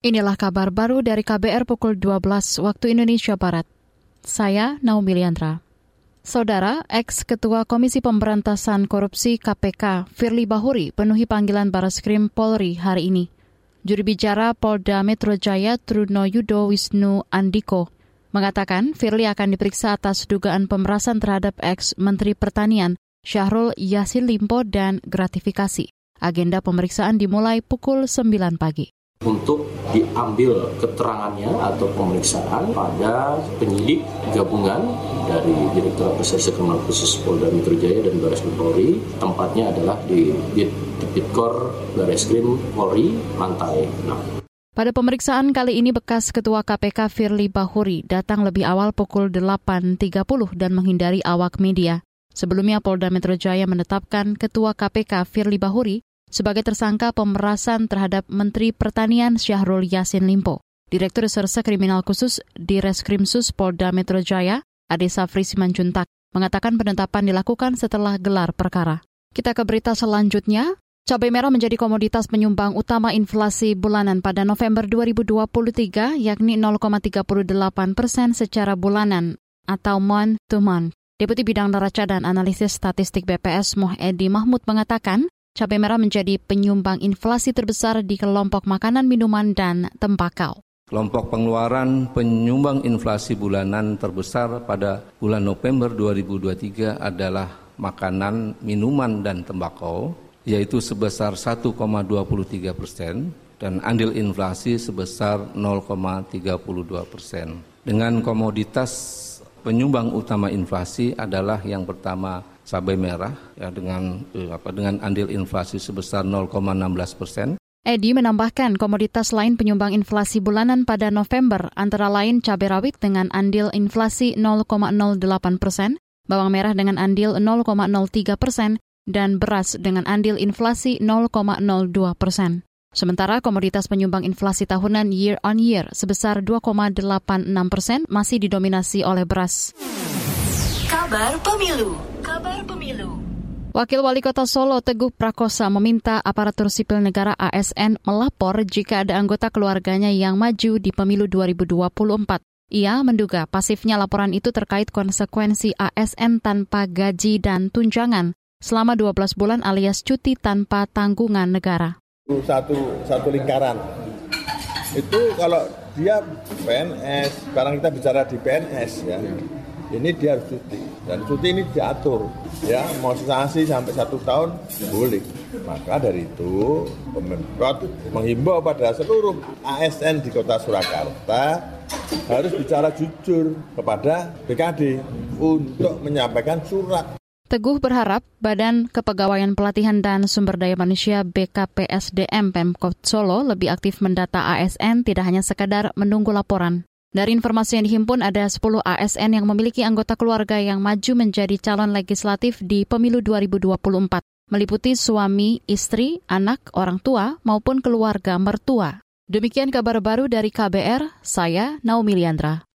Inilah kabar baru dari KBR pukul 12 waktu Indonesia Barat. Saya Naomi Liandra. Saudara, ex-ketua Komisi Pemberantasan Korupsi KPK, Firly Bahuri, penuhi panggilan Baras Krim Polri hari ini. Juru bicara Polda Metro Jaya Truno Yudo Wisnu Andiko mengatakan Firly akan diperiksa atas dugaan pemerasan terhadap ex-Menteri Pertanian Syahrul Yassin Limpo dan gratifikasi. Agenda pemeriksaan dimulai pukul 9 pagi untuk diambil keterangannya atau pemeriksaan pada penyidik gabungan dari Direktur Reserse Kriminal Khusus Polda Metro Jaya dan Baris Krim Polri. Tempatnya adalah di Tipikor Baris Krim Polri lantai 6. Pada pemeriksaan kali ini bekas Ketua KPK Firly Bahuri datang lebih awal pukul 8.30 dan menghindari awak media. Sebelumnya Polda Metro Jaya menetapkan Ketua KPK Firly Bahuri sebagai tersangka pemerasan terhadap Menteri Pertanian Syahrul Yassin Limpo. Direktur Reserse Kriminal Khusus di Reskrimsus Polda Metro Jaya, Ade Safri Simanjuntak, mengatakan penetapan dilakukan setelah gelar perkara. Kita ke berita selanjutnya. Cabai merah menjadi komoditas penyumbang utama inflasi bulanan pada November 2023, yakni 0,38 persen secara bulanan atau month to month. Deputi Bidang Neraca dan Analisis Statistik BPS Moh Edi Mahmud mengatakan, cabai merah menjadi penyumbang inflasi terbesar di kelompok makanan, minuman, dan tembakau. Kelompok pengeluaran penyumbang inflasi bulanan terbesar pada bulan November 2023 adalah makanan, minuman, dan tembakau, yaitu sebesar 1,23 persen dan andil inflasi sebesar 0,32 persen. Dengan komoditas penyumbang utama inflasi adalah yang pertama cabai merah ya dengan eh, apa dengan andil inflasi sebesar 0,16 persen. Edi menambahkan komoditas lain penyumbang inflasi bulanan pada November antara lain cabai rawit dengan andil inflasi 0,08 persen, bawang merah dengan andil 0,03 persen, dan beras dengan andil inflasi 0,02 persen. Sementara komoditas penyumbang inflasi tahunan year on year sebesar 2,86 persen masih didominasi oleh beras. Kabar Pemilu Kabar Pemilu Wakil Wali Kota Solo Teguh Prakosa meminta aparatur sipil negara ASN melapor jika ada anggota keluarganya yang maju di pemilu 2024. Ia menduga pasifnya laporan itu terkait konsekuensi ASN tanpa gaji dan tunjangan selama 12 bulan alias cuti tanpa tanggungan negara. Satu, satu lingkaran. Itu kalau dia PNS, sekarang kita bicara di PNS ya ini dia harus cuti dan cuti ini diatur ya. Mau sanksi sampai satu tahun boleh. Maka dari itu Pemkot menghimbau pada seluruh ASN di kota Surakarta harus bicara jujur kepada BKD untuk menyampaikan surat. Teguh berharap Badan Kepegawaian Pelatihan dan Sumber Daya Manusia BKPSDM Pemkot Solo lebih aktif mendata ASN tidak hanya sekadar menunggu laporan. Dari informasi yang dihimpun, ada 10 ASN yang memiliki anggota keluarga yang maju menjadi calon legislatif di pemilu 2024, meliputi suami, istri, anak, orang tua, maupun keluarga mertua. Demikian kabar baru dari KBR, saya Naomi Liandra.